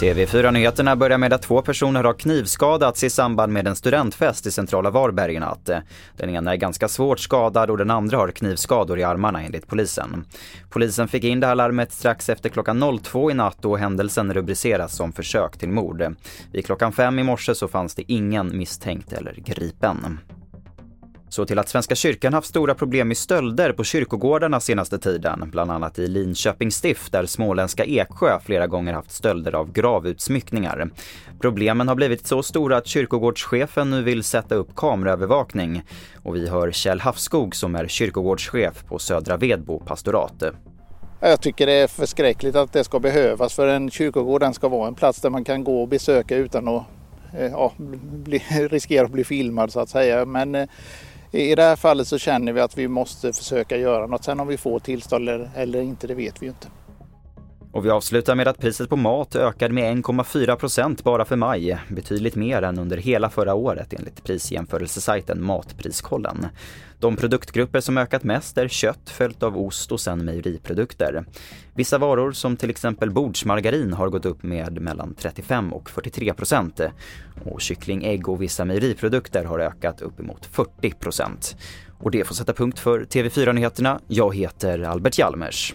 TV4-nyheterna börjar med att två personer har knivskadats i samband med en studentfest i centrala Varberg i natt. Den ena är ganska svårt skadad och den andra har knivskador i armarna enligt polisen. Polisen fick in det här larmet strax efter klockan 02 i natt och händelsen rubriceras som försök till mord. Vid klockan fem i morse så fanns det ingen misstänkt eller gripen. Så till att Svenska kyrkan haft stora problem med stölder på kyrkogårdarna senaste tiden, bland annat i Linköping stift där småländska Eksjö flera gånger haft stölder av gravutsmyckningar. Problemen har blivit så stora att kyrkogårdschefen nu vill sätta upp kameraövervakning. Och vi hör Kjell Hafskog som är kyrkogårdschef på Södra Vedbo pastorat. Jag tycker det är förskräckligt att det ska behövas för en kyrkogård den ska vara en plats där man kan gå och besöka utan att eh, ja, bli, riskera att bli filmad så att säga. Men eh, i det här fallet så känner vi att vi måste försöka göra något. Sen om vi får tillstånd eller, eller inte, det vet vi ju inte. Och vi avslutar med att priset på mat ökade med 1,4 procent bara för maj. Betydligt mer än under hela förra året enligt prisjämförelsesajten Matpriskollen. De produktgrupper som ökat mest är kött följt av ost och sen mejeriprodukter. Vissa varor som till exempel bordsmargarin har gått upp med mellan 35 och 43 procent. Och kyckling, ägg och vissa mejeriprodukter har ökat uppemot 40 procent. Och det får sätta punkt för TV4-nyheterna. Jag heter Albert Hjalmers.